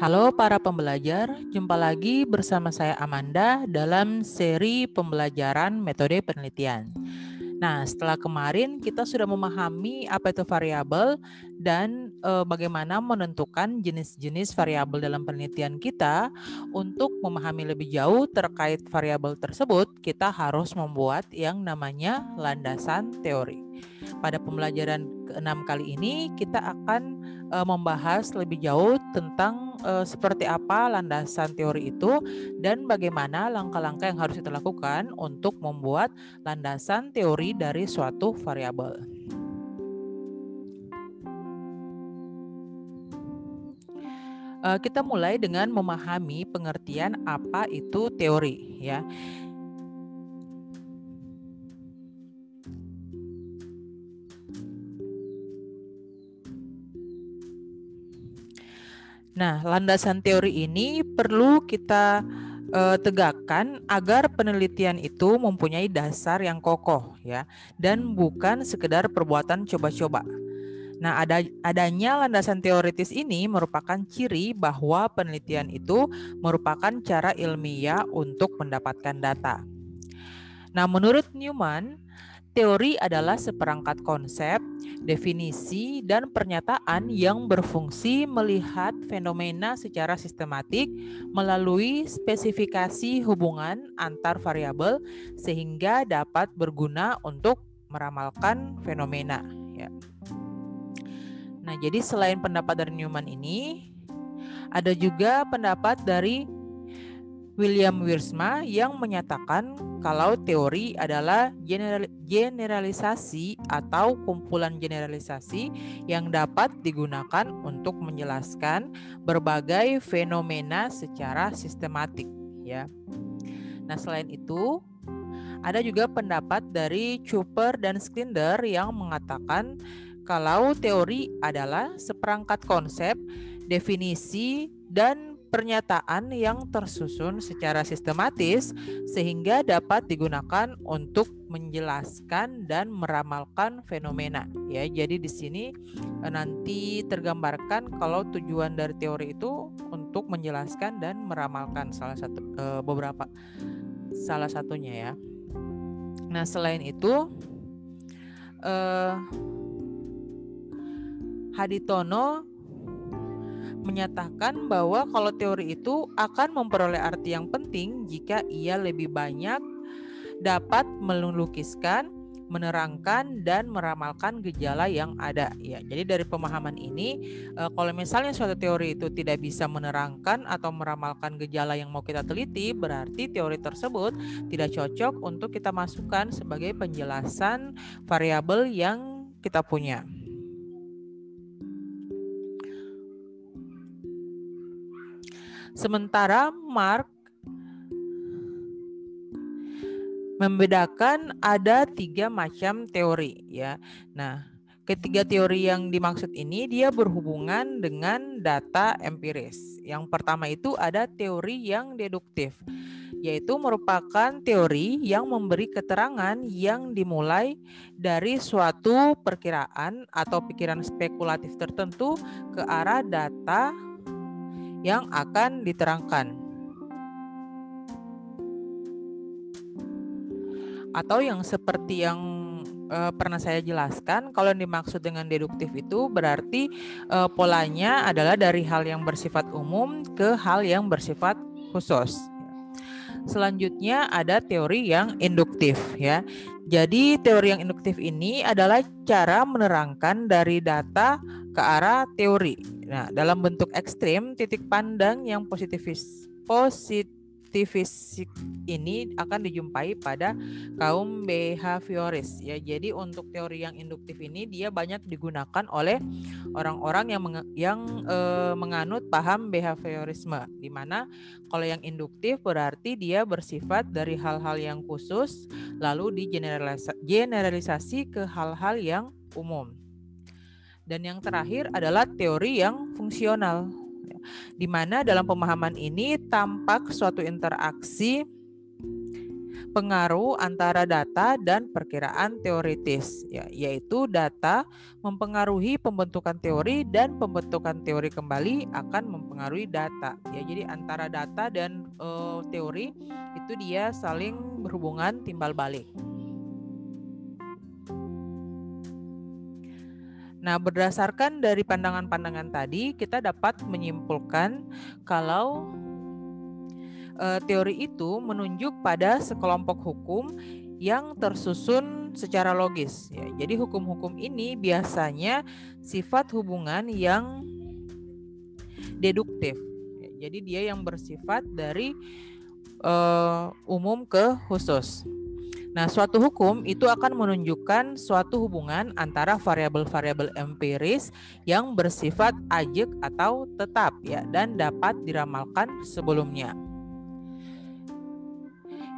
Halo para pembelajar, jumpa lagi bersama saya Amanda dalam seri pembelajaran metode penelitian. Nah, setelah kemarin kita sudah memahami apa itu variabel dan e, bagaimana menentukan jenis-jenis variabel dalam penelitian kita. Untuk memahami lebih jauh terkait variabel tersebut, kita harus membuat yang namanya landasan teori. Pada pembelajaran keenam kali ini, kita akan e, membahas lebih jauh tentang uh, seperti apa landasan teori itu dan bagaimana langkah-langkah yang harus kita lakukan untuk membuat landasan teori dari suatu variabel. Uh, kita mulai dengan memahami pengertian apa itu teori ya. Nah, landasan teori ini perlu kita uh, tegakkan agar penelitian itu mempunyai dasar yang kokoh ya dan bukan sekedar perbuatan coba-coba. Nah, ada adanya landasan teoritis ini merupakan ciri bahwa penelitian itu merupakan cara ilmiah untuk mendapatkan data. Nah, menurut Newman, Teori adalah seperangkat konsep, definisi, dan pernyataan yang berfungsi melihat fenomena secara sistematik melalui spesifikasi hubungan antar variabel sehingga dapat berguna untuk meramalkan fenomena. Ya. Nah, jadi selain pendapat dari Newman ini, ada juga pendapat dari William Wiersma yang menyatakan kalau teori adalah general, generalisasi atau kumpulan generalisasi yang dapat digunakan untuk menjelaskan berbagai fenomena secara sistematik ya. Nah, selain itu ada juga pendapat dari Cooper dan Slinder yang mengatakan kalau teori adalah seperangkat konsep, definisi, dan pernyataan yang tersusun secara sistematis sehingga dapat digunakan untuk menjelaskan dan meramalkan fenomena ya. Jadi di sini eh, nanti tergambarkan kalau tujuan dari teori itu untuk menjelaskan dan meramalkan salah satu eh, beberapa salah satunya ya. Nah, selain itu eh Haditono menyatakan bahwa kalau teori itu akan memperoleh arti yang penting jika ia lebih banyak dapat melukiskan, menerangkan dan meramalkan gejala yang ada ya. Jadi dari pemahaman ini eh, kalau misalnya suatu teori itu tidak bisa menerangkan atau meramalkan gejala yang mau kita teliti, berarti teori tersebut tidak cocok untuk kita masukkan sebagai penjelasan variabel yang kita punya. Sementara Mark membedakan ada tiga macam teori ya. Nah, ketiga teori yang dimaksud ini dia berhubungan dengan data empiris. Yang pertama itu ada teori yang deduktif, yaitu merupakan teori yang memberi keterangan yang dimulai dari suatu perkiraan atau pikiran spekulatif tertentu ke arah data yang akan diterangkan. Atau yang seperti yang uh, pernah saya jelaskan, kalau yang dimaksud dengan deduktif itu berarti uh, polanya adalah dari hal yang bersifat umum ke hal yang bersifat khusus. Selanjutnya ada teori yang induktif ya. Jadi teori yang induktif ini adalah cara menerangkan dari data ke arah teori. Nah, dalam bentuk ekstrim, titik pandang yang positivis positivis ini akan dijumpai pada kaum behavioris ya. Jadi untuk teori yang induktif ini dia banyak digunakan oleh orang-orang yang meng yang e, menganut paham behaviorisme di mana kalau yang induktif berarti dia bersifat dari hal-hal yang khusus lalu digeneralisasi ke hal-hal yang umum. Dan yang terakhir adalah teori yang fungsional, di mana dalam pemahaman ini tampak suatu interaksi pengaruh antara data dan perkiraan teoritis, ya, yaitu data mempengaruhi pembentukan teori dan pembentukan teori kembali akan mempengaruhi data. Ya, jadi antara data dan uh, teori itu dia saling berhubungan timbal balik. Nah, berdasarkan dari pandangan-pandangan tadi, kita dapat menyimpulkan kalau e, teori itu menunjuk pada sekelompok hukum yang tersusun secara logis. Ya, jadi hukum-hukum ini biasanya sifat hubungan yang deduktif. Ya, jadi dia yang bersifat dari e, umum ke khusus. Nah, suatu hukum itu akan menunjukkan suatu hubungan antara variabel-variabel empiris yang bersifat ajek atau tetap ya dan dapat diramalkan sebelumnya.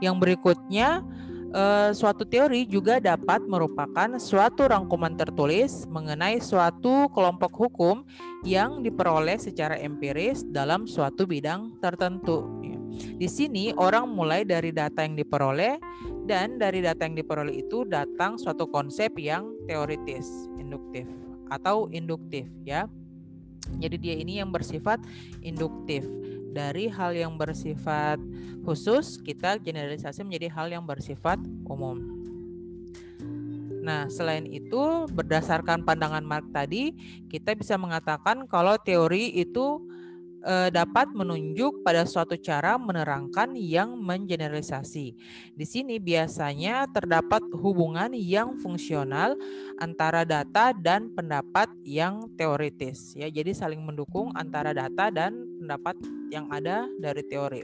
Yang berikutnya, eh, suatu teori juga dapat merupakan suatu rangkuman tertulis mengenai suatu kelompok hukum yang diperoleh secara empiris dalam suatu bidang tertentu. Ya. Di sini orang mulai dari data yang diperoleh dan dari data yang diperoleh itu datang suatu konsep yang teoritis, induktif atau induktif ya. Jadi dia ini yang bersifat induktif. Dari hal yang bersifat khusus kita generalisasi menjadi hal yang bersifat umum. Nah, selain itu berdasarkan pandangan Mark tadi, kita bisa mengatakan kalau teori itu eh, dapat menunjuk pada suatu cara menerangkan yang mengeneralisasi. Di sini biasanya terdapat hubungan yang fungsional antara data dan pendapat yang teoritis ya. Jadi saling mendukung antara data dan pendapat yang ada dari teori.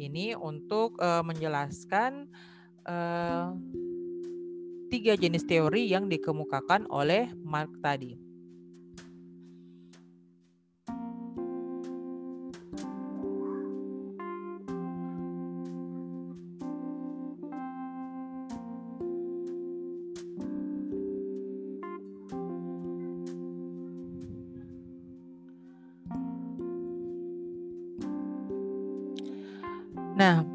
Ini untuk eh, menjelaskan eh, tiga jenis teori yang dikemukakan oleh Mark tadi.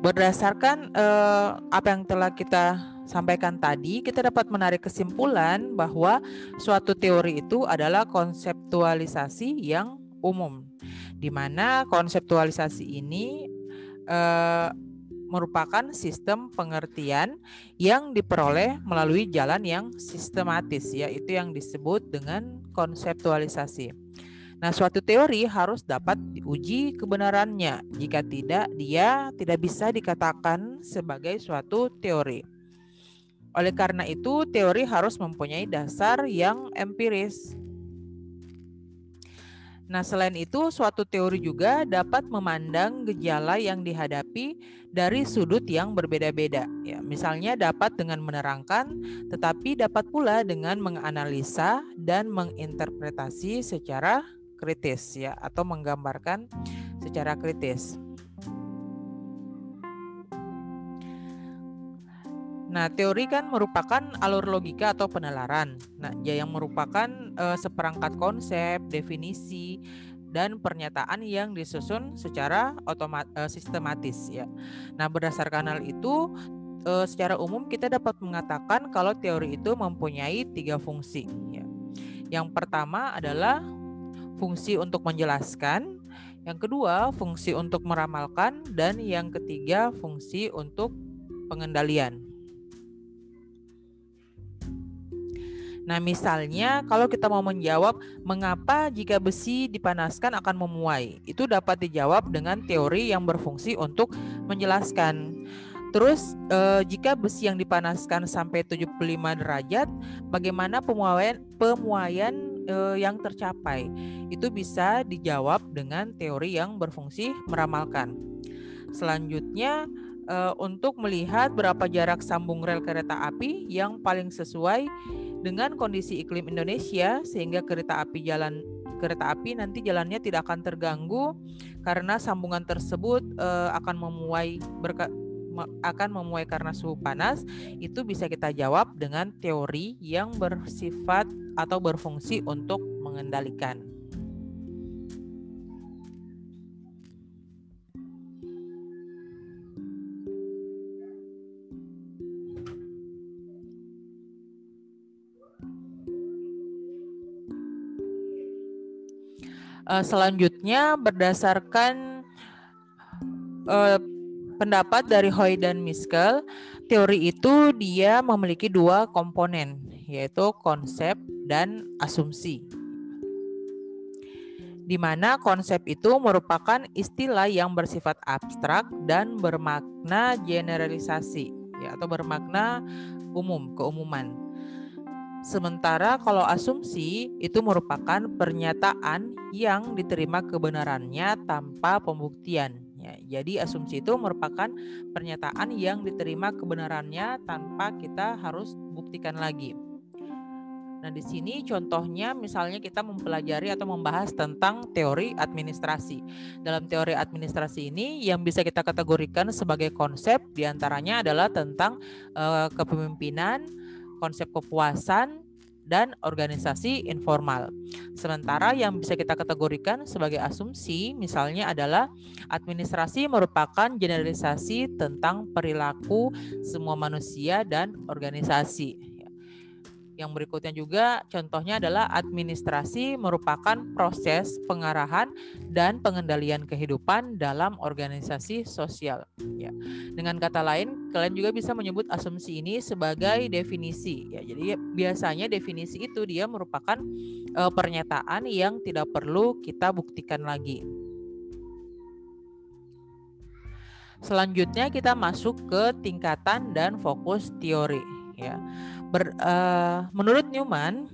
Berdasarkan uh, apa yang telah kita sampaikan tadi, kita dapat menarik kesimpulan bahwa suatu teori itu adalah konseptualisasi yang umum, di mana konseptualisasi ini uh, merupakan sistem pengertian yang diperoleh melalui jalan yang sistematis, yaitu yang disebut dengan konseptualisasi. Nah, suatu teori harus dapat diuji kebenarannya. Jika tidak, dia tidak bisa dikatakan sebagai suatu teori. Oleh karena itu, teori harus mempunyai dasar yang empiris. Nah, selain itu, suatu teori juga dapat memandang gejala yang dihadapi dari sudut yang berbeda-beda. Ya, misalnya dapat dengan menerangkan, tetapi dapat pula dengan menganalisa dan menginterpretasi secara kritis ya atau menggambarkan secara kritis. Nah, teori kan merupakan alur logika atau penalaran. Nah, ya yang merupakan e, seperangkat konsep, definisi, dan pernyataan yang disusun secara otomat, e, sistematis ya. Nah, berdasarkan hal itu, e, secara umum kita dapat mengatakan kalau teori itu mempunyai tiga fungsi. Ya. Yang pertama adalah fungsi untuk menjelaskan, yang kedua fungsi untuk meramalkan, dan yang ketiga fungsi untuk pengendalian. Nah, misalnya kalau kita mau menjawab mengapa jika besi dipanaskan akan memuai, itu dapat dijawab dengan teori yang berfungsi untuk menjelaskan. Terus eh, jika besi yang dipanaskan sampai 75 derajat, bagaimana pemuaian pemuaian uh, yang tercapai. Itu bisa dijawab dengan teori yang berfungsi meramalkan. Selanjutnya uh, untuk melihat berapa jarak sambung rel kereta api yang paling sesuai dengan kondisi iklim Indonesia sehingga kereta api jalan kereta api nanti jalannya tidak akan terganggu karena sambungan tersebut uh, akan memuai berka akan memuai karena suhu panas itu bisa kita jawab dengan teori yang bersifat atau berfungsi untuk mengendalikan. Eh, selanjutnya berdasarkan eh, pendapat dari Hoy dan Miskel, teori itu dia memiliki dua komponen, yaitu konsep dan asumsi. Di mana konsep itu merupakan istilah yang bersifat abstrak dan bermakna generalisasi, ya atau bermakna umum, keumuman. Sementara kalau asumsi itu merupakan pernyataan yang diterima kebenarannya tanpa pembuktian. Ya, jadi asumsi itu merupakan pernyataan yang diterima kebenarannya tanpa kita harus buktikan lagi. Nah, di sini contohnya misalnya kita mempelajari atau membahas tentang teori administrasi. Dalam teori administrasi ini yang bisa kita kategorikan sebagai konsep di antaranya adalah tentang uh, kepemimpinan, konsep kepuasan, dan organisasi informal. Sementara yang bisa kita kategorikan sebagai asumsi misalnya adalah administrasi merupakan generalisasi tentang perilaku semua manusia dan organisasi. Yang berikutnya juga contohnya adalah administrasi merupakan proses pengarahan dan pengendalian kehidupan dalam organisasi sosial. Ya. Dengan kata lain, kalian juga bisa menyebut asumsi ini sebagai definisi. Ya, jadi biasanya definisi itu dia merupakan uh, pernyataan yang tidak perlu kita buktikan lagi. Selanjutnya kita masuk ke tingkatan dan fokus teori ya. Ber, uh, menurut Newman,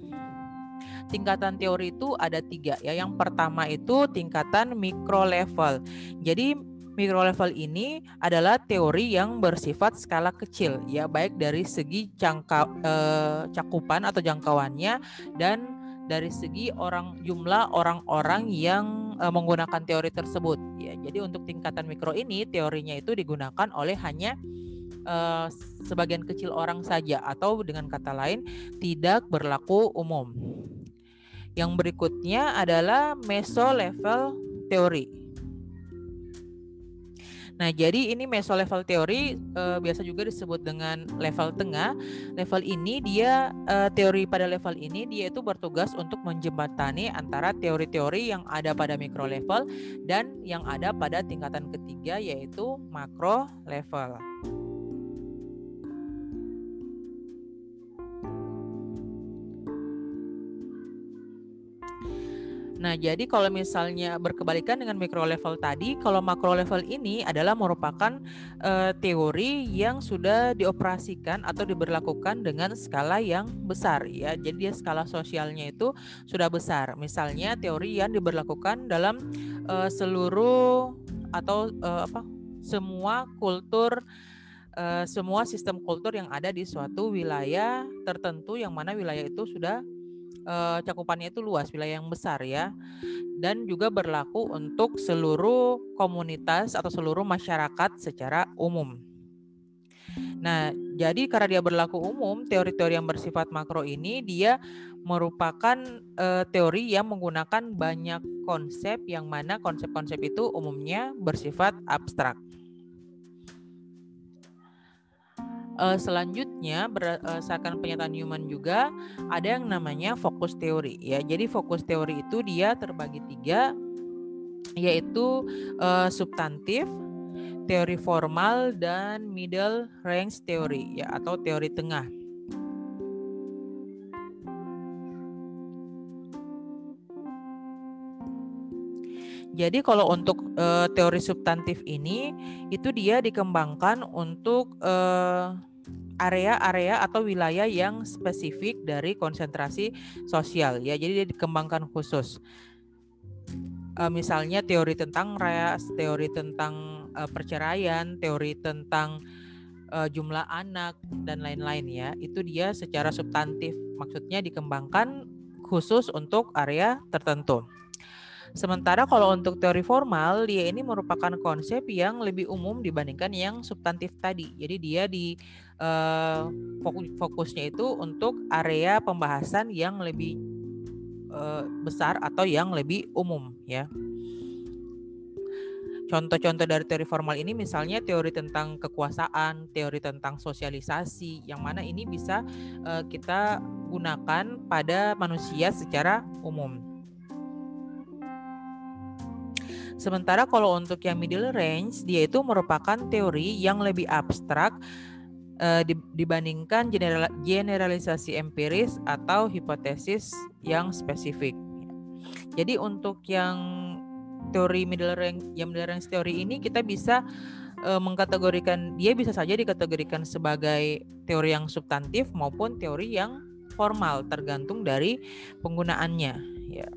tingkatan teori itu ada tiga ya. Yang pertama itu tingkatan mikro level. Jadi mikro level ini adalah teori yang bersifat skala kecil ya, baik dari segi jangka uh, cakupan atau jangkauannya dan dari segi orang jumlah orang-orang yang uh, menggunakan teori tersebut ya. Jadi untuk tingkatan mikro ini teorinya itu digunakan oleh hanya uh, sebagian kecil orang saja atau dengan kata lain tidak berlaku umum. Yang berikutnya adalah meso level teori. Nah, jadi ini meso level teori uh, biasa juga disebut dengan level tengah. Level ini dia uh, teori pada level ini dia itu bertugas untuk menjembatani antara teori-teori yang ada pada mikro level dan yang ada pada tingkatan ketiga yaitu makro level. Nah, jadi kalau misalnya berkebalikan dengan mikro level tadi, kalau makro level ini adalah merupakan uh, teori yang sudah dioperasikan atau diberlakukan dengan skala yang besar ya. Jadi dia skala sosialnya itu sudah besar. Misalnya teori yang diberlakukan dalam uh, seluruh atau uh, apa semua kultur semua sistem kultur yang ada di suatu wilayah tertentu yang mana wilayah itu sudah uh, cakupannya itu luas, wilayah yang besar ya. Dan juga berlaku untuk seluruh komunitas atau seluruh masyarakat secara umum. Nah, jadi karena dia berlaku umum, teori-teori yang bersifat makro ini dia merupakan uh, teori yang menggunakan banyak konsep yang mana konsep-konsep itu umumnya bersifat abstrak. Uh, selanjutnya berdasarkan pernyataan Newman juga ada yang namanya fokus teori ya. Jadi fokus teori itu dia terbagi tiga yaitu uh, substantif, teori formal dan middle range teori ya atau teori tengah. Jadi kalau untuk uh, teori substantif ini itu dia dikembangkan untuk area area-area atau wilayah yang spesifik dari konsentrasi sosial ya. Jadi dia dikembangkan khusus. Uh, misalnya teori tentang ras, teori tentang uh, perceraian, teori tentang uh, jumlah anak dan lain-lain ya. Itu dia secara substantif. Maksudnya dikembangkan khusus untuk area tertentu. Sementara kalau untuk teori formal, dia ini merupakan konsep yang lebih umum dibandingkan yang substantif tadi. Jadi dia di uh, fokusnya itu untuk area pembahasan yang lebih uh, besar atau yang lebih umum ya. Contoh-contoh dari teori formal ini misalnya teori tentang kekuasaan, teori tentang sosialisasi, yang mana ini bisa uh, kita gunakan pada manusia secara umum. Sementara kalau untuk yang middle range, dia itu merupakan teori yang lebih abstrak uh, dibandingkan general, generalisasi empiris atau hipotesis yang spesifik. Jadi untuk yang teori middle range, yang middle range teori ini kita bisa uh, mengkategorikan dia bisa saja dikategorikan sebagai teori yang substantif maupun teori yang formal tergantung dari penggunaannya ya.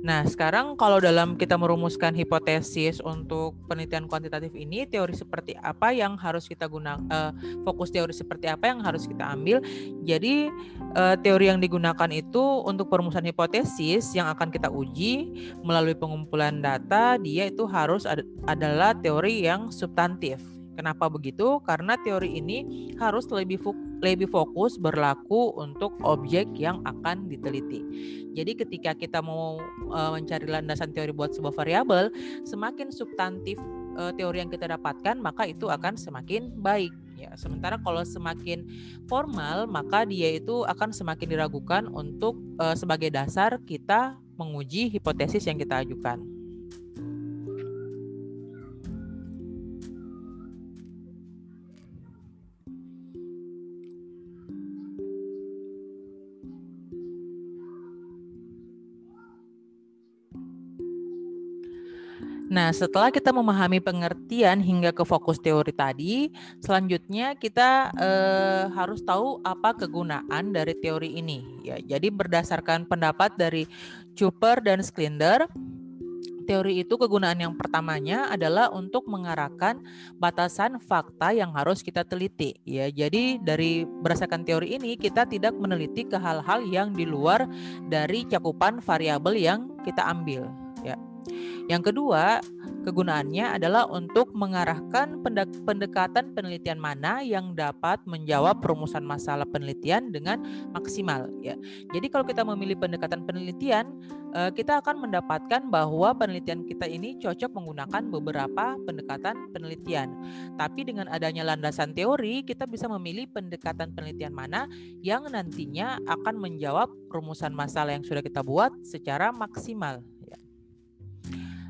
Nah, sekarang kalau dalam kita merumuskan hipotesis untuk penelitian kuantitatif ini, teori seperti apa yang harus kita gunakan, uh, eh, fokus teori seperti apa yang harus kita ambil. Jadi, uh, teori yang digunakan itu untuk perumusan hipotesis yang akan kita uji melalui pengumpulan data, dia itu harus ad adalah teori yang substantif. Kenapa begitu? Karena teori ini harus lebih lebih fokus berlaku untuk objek yang akan diteliti. Jadi ketika kita mau uh, mencari landasan teori buat sebuah variabel, semakin substantif uh, teori yang kita dapatkan, maka itu akan semakin baik. Ya, sementara kalau semakin formal, maka dia itu akan semakin diragukan untuk uh, sebagai dasar kita menguji hipotesis yang kita ajukan. Nah, setelah kita memahami pengertian hingga ke fokus teori tadi, selanjutnya kita eh, harus tahu apa kegunaan dari teori ini. Ya, jadi berdasarkan pendapat dari Cooper dan Sklender, teori itu kegunaan yang pertamanya adalah untuk mengarahkan batasan fakta yang harus kita teliti. Ya, jadi dari berdasarkan teori ini kita tidak meneliti ke hal-hal yang di luar dari cakupan variabel yang kita ambil. Ya. Yang kedua, kegunaannya adalah untuk mengarahkan pendekatan penelitian mana yang dapat menjawab perumusan masalah penelitian dengan maksimal ya. Jadi kalau kita memilih pendekatan penelitian, eh, kita akan mendapatkan bahwa penelitian kita ini cocok menggunakan beberapa pendekatan penelitian. Tapi dengan adanya landasan teori, kita bisa memilih pendekatan penelitian mana yang nantinya akan menjawab perumusan masalah yang sudah kita buat secara maksimal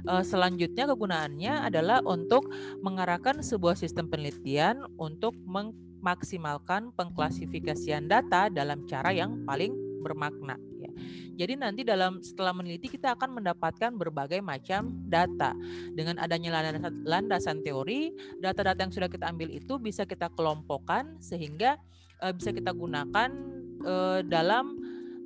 uh, selanjutnya kegunaannya adalah untuk mengarahkan sebuah sistem penelitian untuk memaksimalkan pengklasifikasian data dalam cara yang paling bermakna ya. Jadi nanti dalam setelah meneliti kita akan mendapatkan berbagai macam data. Dengan adanya landasan, landasan teori, data-data yang sudah kita ambil itu bisa kita kelompokkan sehingga uh, bisa kita gunakan uh, dalam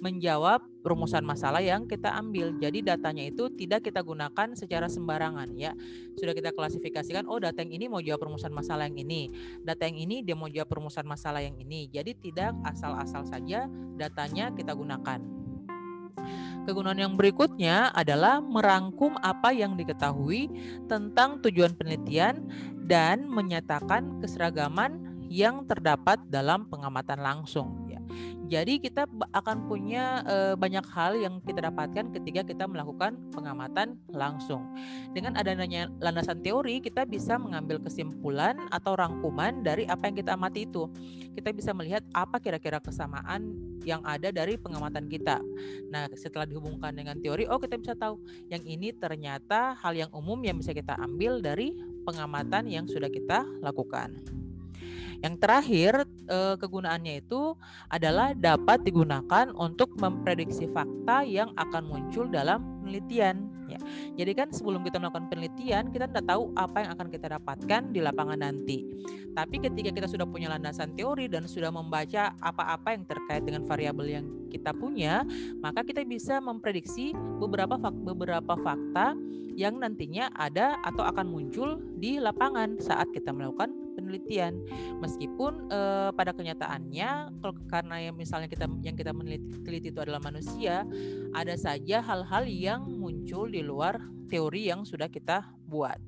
menjawab rumusan masalah yang kita ambil. Jadi datanya itu tidak kita gunakan secara sembarangan ya. Sudah kita klasifikasikan oh data yang ini mau jawab rumusan masalah yang ini. Data yang ini dia mau jawab rumusan masalah yang ini. Jadi tidak asal-asal saja datanya kita gunakan. Kegunaan yang berikutnya adalah merangkum apa yang diketahui tentang tujuan penelitian dan menyatakan keseragaman yang terdapat dalam pengamatan langsung. Jadi kita akan punya e, banyak hal yang kita dapatkan ketika kita melakukan pengamatan langsung. Dengan adanya landasan teori, kita bisa mengambil kesimpulan atau rangkuman dari apa yang kita amati itu. Kita bisa melihat apa kira-kira kesamaan yang ada dari pengamatan kita. Nah, setelah dihubungkan dengan teori, oh kita bisa tahu yang ini ternyata hal yang umum yang bisa kita ambil dari pengamatan yang sudah kita lakukan. Yang terakhir, eh, kegunaannya itu adalah dapat digunakan untuk memprediksi fakta yang akan muncul dalam penelitian. Ya. Jadi kan sebelum kita melakukan penelitian, kita tidak tahu apa yang akan kita dapatkan di lapangan nanti. Tapi ketika kita sudah punya landasan teori dan sudah membaca apa-apa yang terkait dengan variabel yang kita punya, maka kita bisa memprediksi beberapa fak beberapa fakta yang nantinya ada atau akan muncul di lapangan saat kita melakukan penelitian meskipun uh, pada kenyataannya kalau karena yang misalnya kita yang kita meneliti itu adalah manusia ada saja hal-hal yang muncul di luar teori yang sudah kita buat.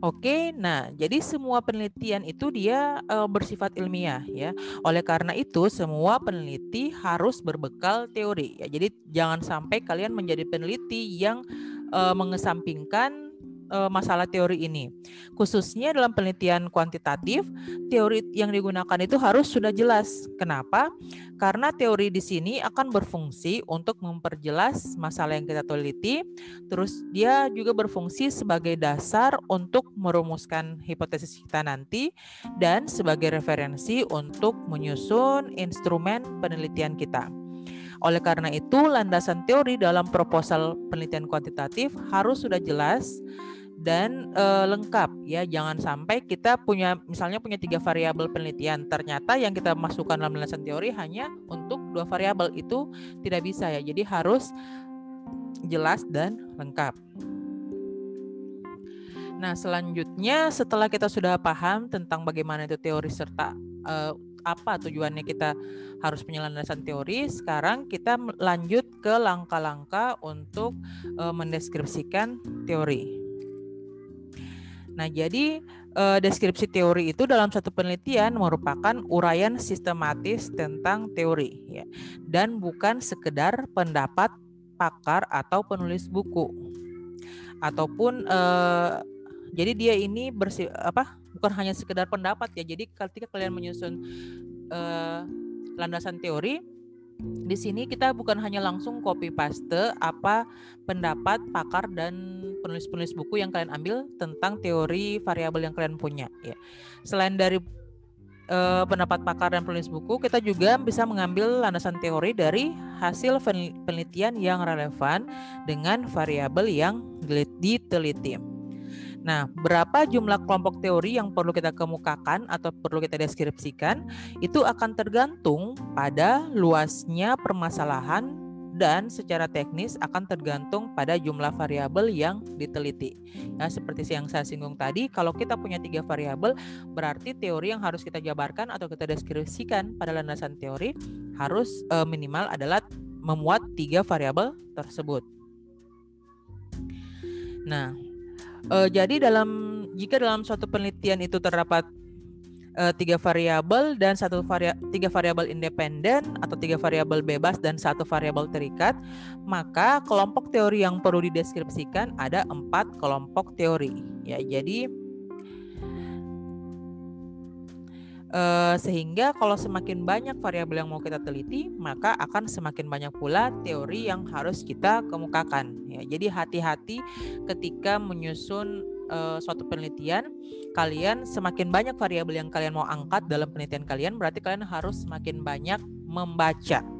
Oke, nah jadi semua penelitian itu dia e, bersifat ilmiah ya. Oleh karena itu semua peneliti harus berbekal teori ya. Jadi jangan sampai kalian menjadi peneliti yang uh, mengesampingkan uh, masalah teori ini. Khususnya dalam penelitian kuantitatif, teori yang digunakan itu harus sudah jelas. Kenapa? Karena teori di sini akan berfungsi untuk memperjelas masalah yang kita teliti, terus dia juga berfungsi sebagai dasar untuk merumuskan hipotesis kita nanti dan sebagai referensi untuk menyusun instrumen penelitian kita. Oleh karena itu, landasan teori dalam proposal penelitian kuantitatif harus sudah jelas dan e, lengkap ya. Jangan sampai kita punya misalnya punya tiga variabel penelitian, ternyata yang kita masukkan dalam landasan teori hanya untuk dua variabel itu tidak bisa ya. Jadi harus jelas dan lengkap. Nah, selanjutnya setelah kita sudah paham tentang bagaimana itu teori serta uh, apa tujuannya kita harus punya landasan teori. Sekarang kita lanjut ke langkah-langkah untuk e, mendeskripsikan teori. Nah, jadi e, deskripsi teori itu dalam satu penelitian merupakan uraian sistematis tentang teori ya dan bukan sekedar pendapat pakar atau penulis buku. Ataupun e, jadi dia ini bersih apa bukan hanya sekedar pendapat ya. Jadi ketika kalian menyusun uh, landasan teori, di sini kita bukan hanya langsung copy paste apa pendapat pakar dan penulis-penulis buku yang kalian ambil tentang teori variabel yang kalian punya ya. Selain dari uh, pendapat pakar dan penulis buku, kita juga bisa mengambil landasan teori dari hasil penelitian yang relevan dengan variabel yang diteliti. Nah, berapa jumlah kelompok teori yang perlu kita kemukakan atau perlu kita deskripsikan itu akan tergantung pada luasnya permasalahan dan secara teknis akan tergantung pada jumlah variabel yang diteliti. Ya, seperti yang saya singgung tadi, kalau kita punya tiga variabel, berarti teori yang harus kita jabarkan atau kita deskripsikan pada landasan teori harus e, minimal adalah memuat tiga variabel tersebut. Nah, Uh, jadi dalam jika dalam suatu penelitian itu terdapat uh, tiga variabel dan satu varia tiga variabel independen atau tiga variabel bebas dan satu variabel terikat, maka kelompok teori yang perlu dideskripsikan ada empat kelompok teori. Ya, jadi Uh, sehingga kalau semakin banyak variabel yang mau kita teliti, maka akan semakin banyak pula teori yang harus kita kemukakan. Ya, jadi hati-hati ketika menyusun uh, suatu penelitian, kalian semakin banyak variabel yang kalian mau angkat dalam penelitian kalian, berarti kalian harus semakin banyak membaca.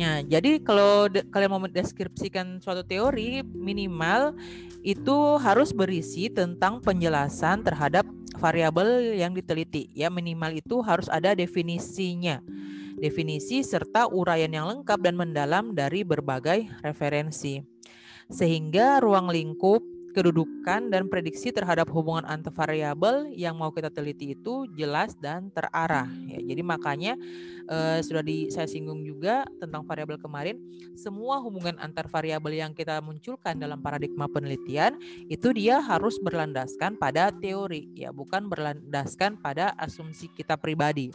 Ya, jadi kalau kalian mau mendeskripsikan suatu teori, minimal itu harus berisi tentang penjelasan terhadap variabel yang diteliti. Ya, minimal itu harus ada definisinya. Definisi serta uraian yang lengkap dan mendalam dari berbagai referensi. Sehingga ruang lingkup kedudukan dan prediksi terhadap hubungan antar variabel yang mau kita teliti itu jelas dan terarah ya. Jadi makanya eh, sudah di saya singgung juga tentang variabel kemarin, semua hubungan antar variabel yang kita munculkan dalam paradigma penelitian itu dia harus berlandaskan pada teori ya, bukan berlandaskan pada asumsi kita pribadi.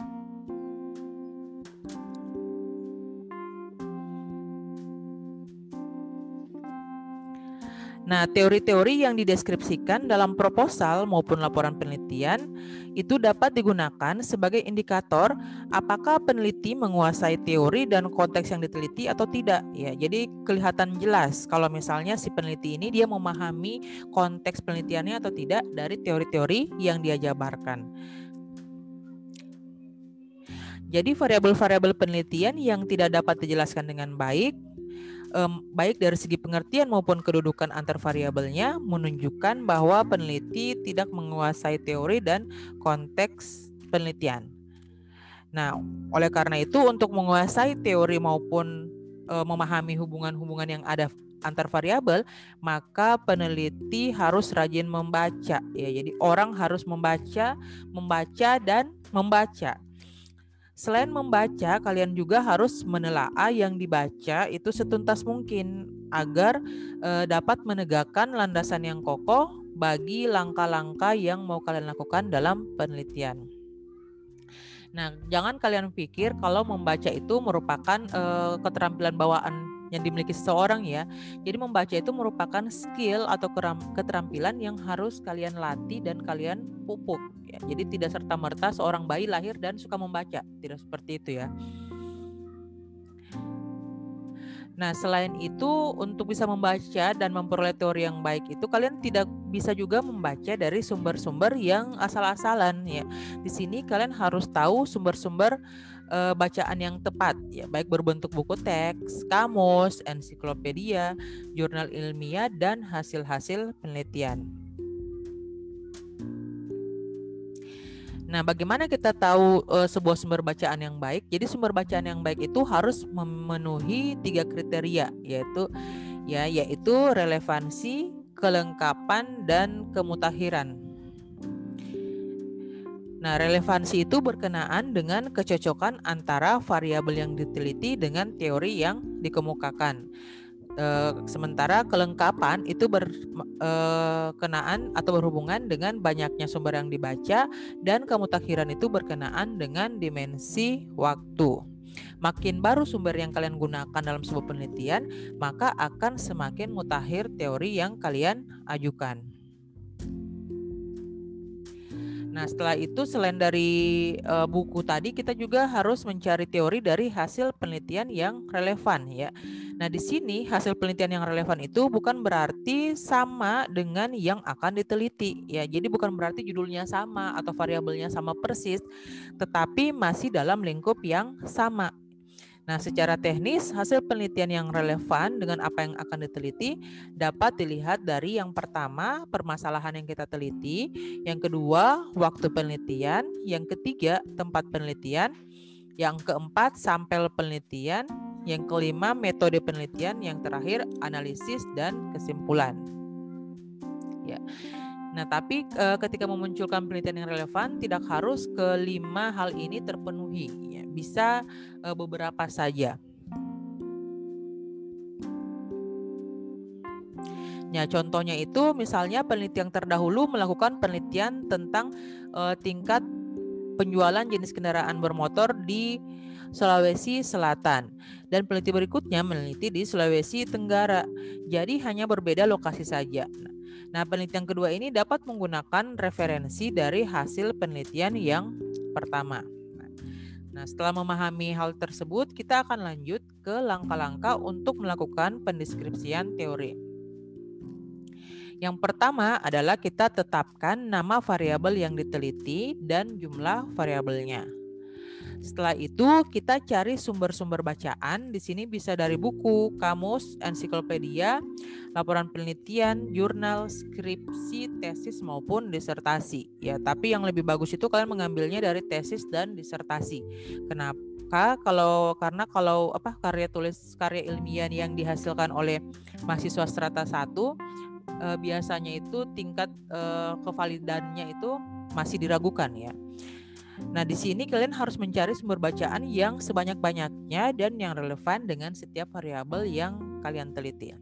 Nah, teori-teori yang dideskripsikan dalam proposal maupun laporan penelitian itu dapat digunakan sebagai indikator apakah peneliti menguasai teori dan konteks yang diteliti atau tidak. Ya, jadi kelihatan jelas kalau misalnya si peneliti ini dia memahami konteks penelitiannya atau tidak dari teori-teori yang dia jabarkan. Jadi variabel-variabel penelitian yang tidak dapat dijelaskan dengan baik um, baik dari segi pengertian maupun kedudukan antar variabelnya menunjukkan bahwa peneliti tidak menguasai teori dan konteks penelitian. Nah, oleh karena itu untuk menguasai teori maupun e, memahami hubungan-hubungan yang ada antar variabel, maka peneliti harus rajin membaca ya. Jadi orang harus membaca, membaca dan membaca. Selain membaca, kalian juga harus menelaah yang dibaca itu setuntas mungkin agar e, dapat menegakkan landasan yang kokoh bagi langkah-langkah yang mau kalian lakukan dalam penelitian. Nah, jangan kalian pikir kalau membaca itu merupakan e, keterampilan bawaan yang dimiliki seseorang ya. Jadi membaca itu merupakan skill atau keterampilan yang harus kalian latih dan kalian pupuk ya. Jadi tidak serta-merta seorang bayi lahir dan suka membaca, tidak seperti itu ya. Nah, selain itu untuk bisa membaca dan memperoleh teori yang baik itu kalian tidak bisa juga membaca dari sumber-sumber yang asal-asalan ya. Di sini kalian harus tahu sumber-sumber e, bacaan yang tepat ya, baik berbentuk buku teks, kamus, ensiklopedia, jurnal ilmiah dan hasil-hasil penelitian. Nah, bagaimana kita tahu uh, sebuah sumber bacaan yang baik? Jadi sumber bacaan yang baik itu harus memenuhi tiga kriteria, yaitu ya yaitu relevansi, kelengkapan dan kemutakhiran. Nah, relevansi itu berkenaan dengan kecocokan antara variabel yang diteliti dengan teori yang dikemukakan. Eh, sementara kelengkapan itu berkenaan eh, atau berhubungan dengan banyaknya sumber yang dibaca dan kemutakhiran itu berkenaan dengan dimensi waktu. Makin baru sumber yang kalian gunakan dalam sebuah penelitian, maka akan semakin mutakhir teori yang kalian ajukan. Nah, setelah itu selain dari uh, buku tadi kita juga harus mencari teori dari hasil penelitian yang relevan ya. Nah, di sini hasil penelitian yang relevan itu bukan berarti sama dengan yang akan diteliti ya. Jadi bukan berarti judulnya sama atau variabelnya sama persis, tetapi masih dalam lingkup yang sama Nah, secara teknis, hasil penelitian yang relevan dengan apa yang akan diteliti dapat dilihat dari yang pertama, permasalahan yang kita teliti, yang kedua, waktu penelitian, yang ketiga, tempat penelitian, yang keempat, sampel penelitian, yang kelima, metode penelitian, yang terakhir, analisis dan kesimpulan. Ya. Nah, tapi e, ketika memunculkan penelitian yang relevan, tidak harus kelima hal ini terpenuhi. Bisa e, beberapa saja. Ya, contohnya itu misalnya penelitian terdahulu melakukan penelitian tentang e, tingkat penjualan jenis kendaraan bermotor di Sulawesi Selatan dan peneliti berikutnya meneliti di Sulawesi Tenggara. Jadi hanya berbeda lokasi saja. Nah, penelitian kedua ini dapat menggunakan referensi dari hasil penelitian yang pertama. Nah, setelah memahami hal tersebut, kita akan lanjut ke langkah-langkah untuk melakukan pendeskripsian teori. Yang pertama adalah kita tetapkan nama variabel yang diteliti dan jumlah variabelnya. Setelah itu kita cari sumber-sumber bacaan. Di sini bisa dari buku, kamus, ensiklopedia, laporan penelitian, jurnal, skripsi, tesis maupun disertasi. Ya, tapi yang lebih bagus itu kalian mengambilnya dari tesis dan disertasi. Kenapa? Kalau karena kalau apa karya tulis karya ilmiah yang dihasilkan oleh mahasiswa strata 1 eh, biasanya itu tingkat eh, kevalidannya itu masih diragukan ya. Nah, di sini kalian harus mencari sumber bacaan yang sebanyak-banyaknya dan yang relevan dengan setiap variabel yang kalian teliti.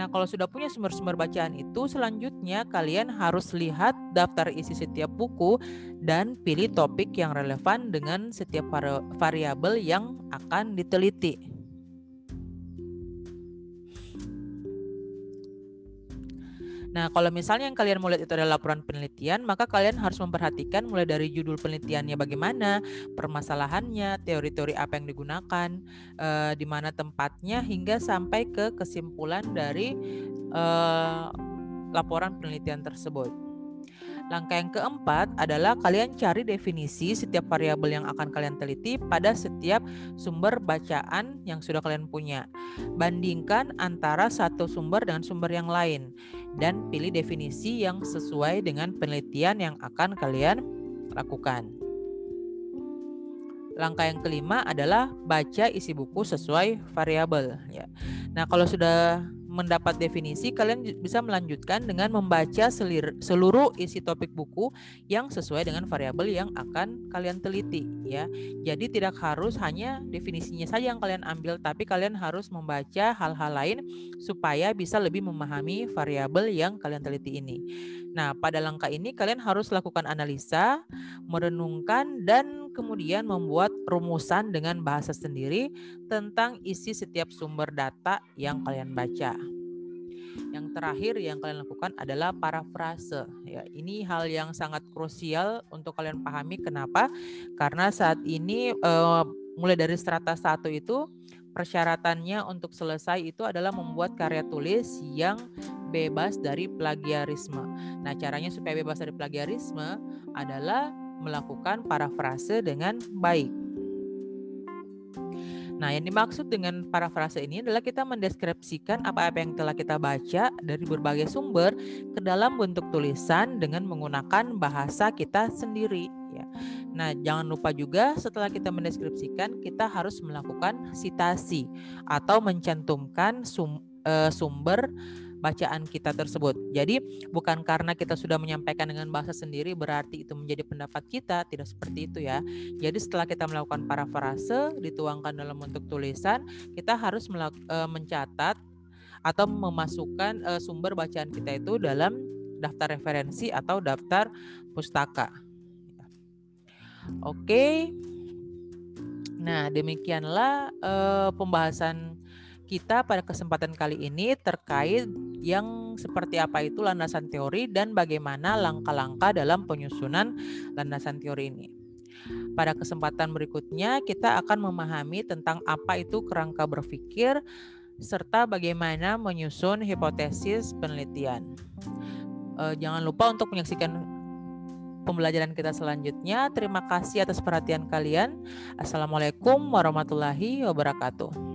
Nah, kalau sudah punya sumber-sumber bacaan itu, selanjutnya kalian harus lihat daftar isi setiap buku dan pilih topik yang relevan dengan setiap variabel yang akan diteliti. Nah, kalau misalnya yang kalian mau lihat itu adalah laporan penelitian, maka kalian harus memperhatikan mulai dari judul penelitiannya bagaimana, permasalahannya, teori-teori apa yang digunakan, eh, di mana tempatnya, hingga sampai ke kesimpulan dari eh, laporan penelitian tersebut. Langkah yang keempat adalah kalian cari definisi setiap variabel yang akan kalian teliti pada setiap sumber bacaan yang sudah kalian punya. Bandingkan antara satu sumber dengan sumber yang lain dan pilih definisi yang sesuai dengan penelitian yang akan kalian lakukan. Langkah yang kelima adalah baca isi buku sesuai variabel ya. Nah, kalau sudah mendapat definisi, kalian bisa melanjutkan dengan membaca selir, seluruh isi topik buku yang sesuai dengan variabel yang akan kalian teliti ya. Jadi tidak harus hanya definisinya saja yang kalian ambil, tapi kalian harus membaca hal-hal lain supaya bisa lebih memahami variabel yang kalian teliti ini. Nah, pada langkah ini kalian harus lakukan analisa, merenungkan dan kemudian membuat rumusan dengan bahasa sendiri tentang isi setiap sumber data yang kalian baca. Yang terakhir yang kalian lakukan adalah parafrase. Ya, ini hal yang sangat krusial untuk kalian pahami. Kenapa? Karena saat ini uh, mulai dari strata satu itu persyaratannya untuk selesai itu adalah membuat karya tulis yang bebas dari plagiarisme. Nah, caranya supaya bebas dari plagiarisme adalah melakukan parafrase dengan baik. Nah, yang dimaksud dengan parafrase ini adalah kita mendeskripsikan apa-apa yang telah kita baca dari berbagai sumber ke dalam bentuk tulisan dengan menggunakan bahasa kita sendiri. Ya. Nah, jangan lupa juga setelah kita mendeskripsikan, kita harus melakukan sitasi atau mencantumkan sum, uh, sumber bacaan kita tersebut. Jadi bukan karena kita sudah menyampaikan dengan bahasa sendiri berarti itu menjadi pendapat kita, tidak seperti itu ya. Jadi setelah kita melakukan parafrase dituangkan dalam bentuk tulisan, kita harus e, mencatat atau memasukkan e, sumber bacaan kita itu dalam daftar referensi atau daftar pustaka. Oke. Nah, demikianlah uh, pembahasan kita pada kesempatan kali ini terkait yang seperti apa itu landasan teori dan bagaimana langkah-langkah dalam penyusunan landasan teori ini. Pada kesempatan berikutnya kita akan memahami tentang apa itu kerangka berpikir serta bagaimana menyusun hipotesis penelitian. E, jangan lupa untuk menyaksikan pembelajaran kita selanjutnya. Terima kasih atas perhatian kalian. Assalamualaikum warahmatullahi wabarakatuh.